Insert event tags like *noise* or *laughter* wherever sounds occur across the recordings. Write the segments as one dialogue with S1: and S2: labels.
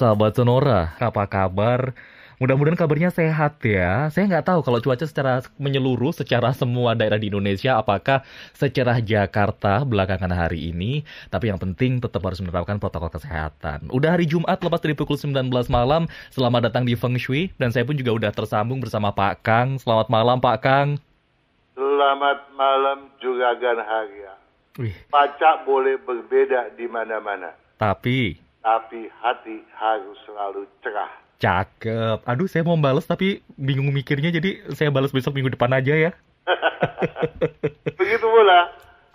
S1: Sahabat Sonora, apa kabar? Mudah-mudahan kabarnya sehat ya. Saya nggak tahu kalau cuaca secara menyeluruh, secara semua daerah di Indonesia, apakah secerah Jakarta belakangan hari ini. Tapi yang penting tetap harus menerapkan protokol kesehatan. Udah hari Jumat lepas dari pukul 19 malam. Selamat datang di Feng Shui. Dan saya pun juga udah tersambung bersama Pak Kang. Selamat malam Pak Kang.
S2: Selamat malam Juragan Harya.
S1: Wih,
S2: Paca boleh berbeda di mana-mana,
S1: tapi
S2: tapi hati harus selalu cerah.
S1: cakep. Aduh, saya mau balas tapi bingung mikirnya jadi saya balas besok minggu depan aja ya. *laughs*
S2: Begitu pula,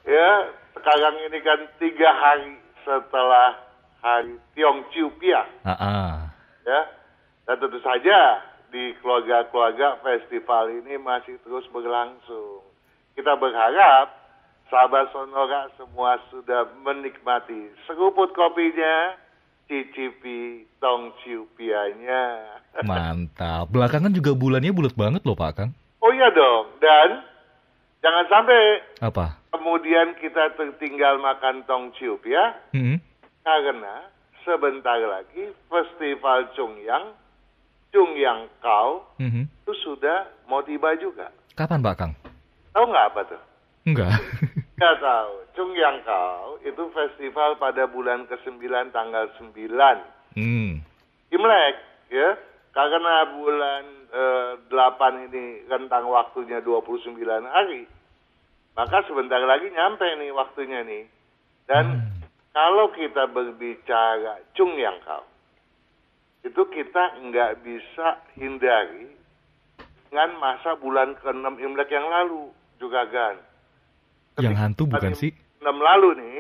S2: ya sekarang ini kan tiga hari setelah hari Tiong Chiu Pia,
S1: Ah, ah.
S2: ya. Dan tentu saja di keluarga-keluarga festival ini masih terus berlangsung. Kita berharap sahabat Sonora semua sudah menikmati seruput kopinya, cicipi tong Chiu Pia-nya. *laughs*
S1: Mantap. Belakangan juga bulannya bulat banget loh Pak Kang.
S2: Oh iya dong, dan jangan sampai
S1: Apa?
S2: kemudian kita tertinggal makan tong ciup ya,
S1: Hmm?
S2: karena sebentar lagi festival Chungyang, Chungyang Kau
S1: Mhm.
S2: itu sudah mau tiba juga.
S1: Kapan Pak Kang?
S2: Tahu nggak apa tuh?
S1: Enggak. *laughs*
S2: Nggak tahu. Chungyang Kau itu festival pada bulan ke-9 tanggal 9.
S1: hmm.
S2: Imlek, ya. Karena bulan eh, 8 ini rentang waktunya 29 hari, maka sebentar lagi nyampe nih waktunya nih. Dan
S1: Hmm.
S2: kalau kita berbicara Chung Yang Kau, itu kita nggak bisa hindari dengan masa bulan ke-6 Imlek yang lalu, juga Gan.
S1: Yang hantu bukan sih?
S2: 6 lalu nih,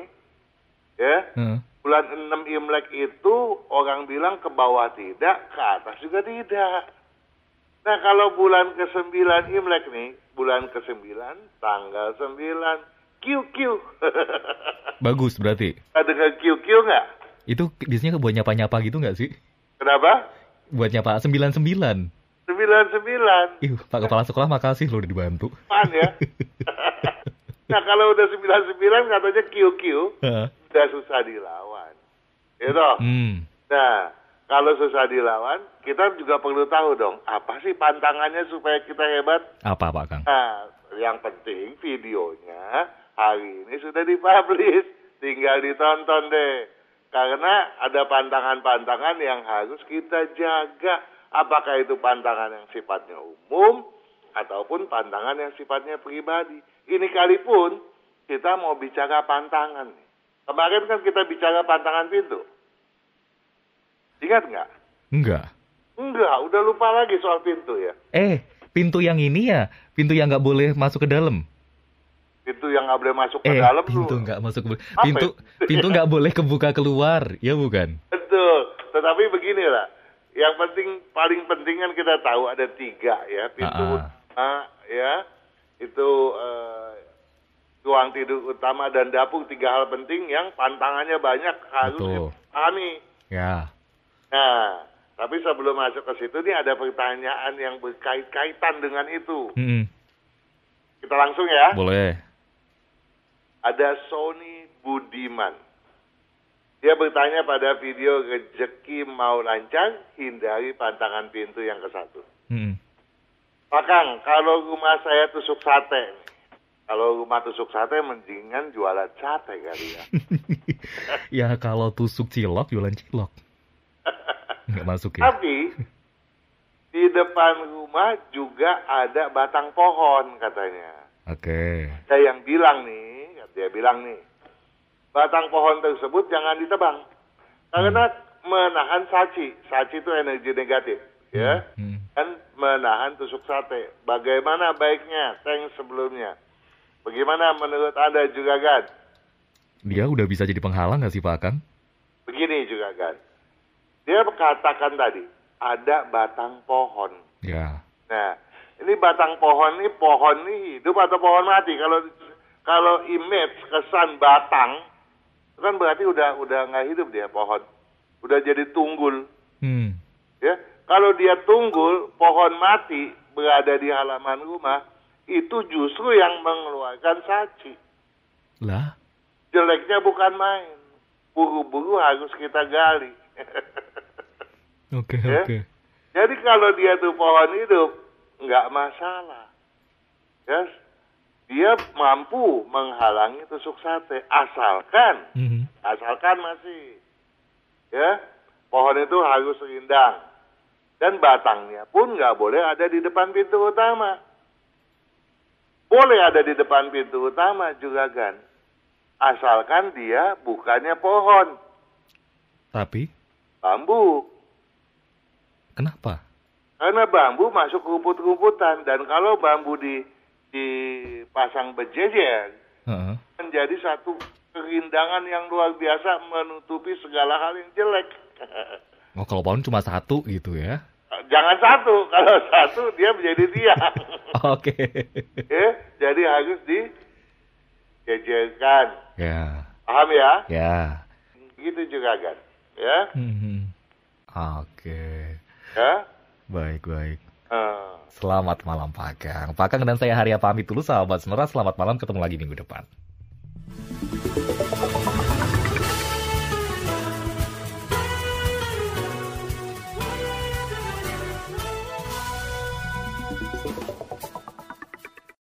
S2: ya,
S1: Heeh.
S2: bulan 6 Imlek itu orang bilang ke bawah tidak, ke atas juga tidak. Nah kalau bulan ke-9 Imlek nih, bulan ke-9, tanggal 9, QQ. *laughs*
S1: Bagus berarti.
S2: Ada dengar QQ nggak?
S1: Itu biasanya buat nyapa-nyapa gitu nggak sih?
S2: Kenapa?
S1: Buat nyapa 99.
S2: 99.
S1: Ih, Pak Kepala Sekolah makasih loh udah dibantu.
S2: Pan ya. *laughs* nah kalau udah 99 katanya QQ,
S1: Heeh.
S2: udah susah dilawan. Gitu.
S1: hmm.
S2: Nah, kalau susah dilawan, kita juga perlu tahu dong, apa sih pantangannya supaya kita hebat?
S1: Apa Pak Kang?
S2: Nah, yang penting videonya hari ini sudah dipublish, tinggal ditonton deh. Karena ada pantangan-pantangan yang harus kita jaga. Apakah itu pantangan yang sifatnya umum ataupun pantangan yang sifatnya pribadi. Ini kali pun kita mau bicara pantangan. Kemarin kan kita bicara pantangan pintu. Ingat nggak?
S1: Enggak.
S2: Enggak, udah lupa lagi soal pintu ya.
S1: Eh, pintu yang ini ya, pintu yang nggak boleh masuk ke dalam.
S2: Pintu yang nggak boleh masuk ke
S1: Eh,
S2: dalam
S1: pintu
S2: tuh.
S1: nggak masuk ke pintu
S2: itu?
S1: pintu nggak boleh kebuka keluar, ya bukan?
S2: Betul. Tetapi beginilah, yang penting paling penting kan kita tahu ada tiga ya pintu
S1: Ah, ah.
S2: utama ya itu eh, ruang tidur utama dan dapur tiga hal penting yang pantangannya banyak harus
S1: Betul.
S2: dipahami.
S1: Ya.
S2: Nah, tapi sebelum masuk ke situ nih ada pertanyaan yang berkait-kaitan dengan itu.
S1: Mm-mm.
S2: Kita langsung ya.
S1: Boleh.
S2: ada Sony Budiman. Dia bertanya pada video rezeki mau lancar, hindari pantangan pintu yang ke satu.
S1: Mm-mm.
S2: Pak Kang, kalau rumah saya tusuk sate, kalau rumah tusuk sate mendingan jualan sate kali ya. *laughs*
S1: ya kalau tusuk cilok jualan cilok. *laughs* Nggak masuk ya.
S2: Tapi di depan rumah juga ada batang pohon katanya.
S1: Oke.
S2: Ada yang bilang nih, dia bilang nih, batang pohon tersebut jangan ditebang. Karena menahan saci. Saci itu energi negatif. Ya.
S1: Hmm.
S2: Dan menahan tusuk sate. Bagaimana baiknya? Thanks sebelumnya. Bagaimana menurut Anda juga, Gan?
S1: Dia udah bisa jadi penghalang nggak sih Pak Kang?
S2: Begini juga, Gan. Dia katakan tadi, ada batang pohon.
S1: Ya.
S2: Nah, ini batang pohon ini pohon ini hidup atau pohon mati? Kalau kalau image kesan batang itu kan berarti udah udah nggak hidup dia pohon, udah jadi tunggul,
S1: Hmm.
S2: ya. Kalau dia tunggul, pohon mati berada di halaman rumah, itu justru yang mengeluarkan saci.
S1: Lah,
S2: Jeleknya bukan main, buru-buru harus kita gali. *laughs*
S1: Oke,
S2: Ya.
S1: oke.
S2: Jadi kalau dia tuh pohon hidup, nggak masalah. Ya, dia mampu menghalangi tusuk sate, asalkan,
S1: Mhm.
S2: asalkan masih, ya, pohon itu harus rindang dan batangnya pun nggak boleh ada di depan pintu utama. Boleh ada di depan pintu utama juga kan, asalkan dia bukannya pohon,
S1: Tapi
S2: bambu.
S1: kenapa?
S2: Karena bambu masuk rumput-rumputan dan kalau bambu di dipasang berjejer
S1: Heeh.
S2: menjadi satu kerindangan yang luar biasa menutupi segala hal yang jelek. *laughs*
S1: Oh, kalau pohon cuma satu gitu ya?
S2: Jangan satu, *laughs* kalau satu dia menjadi tiang. *laughs*
S1: Oke.
S2: ya, jadi harus dijejerkan.
S1: Ya,
S2: Paham ya?
S1: ya.
S2: Gitu juga kan. Ya,
S1: Mhm. Oke.
S2: ya.
S1: Baik, baik.
S2: Eh.
S1: Selamat malam Pak Kang. Pak Kang dan saya Haria pamit dulu sahabat Sonora. Selamat malam, ketemu lagi minggu depan.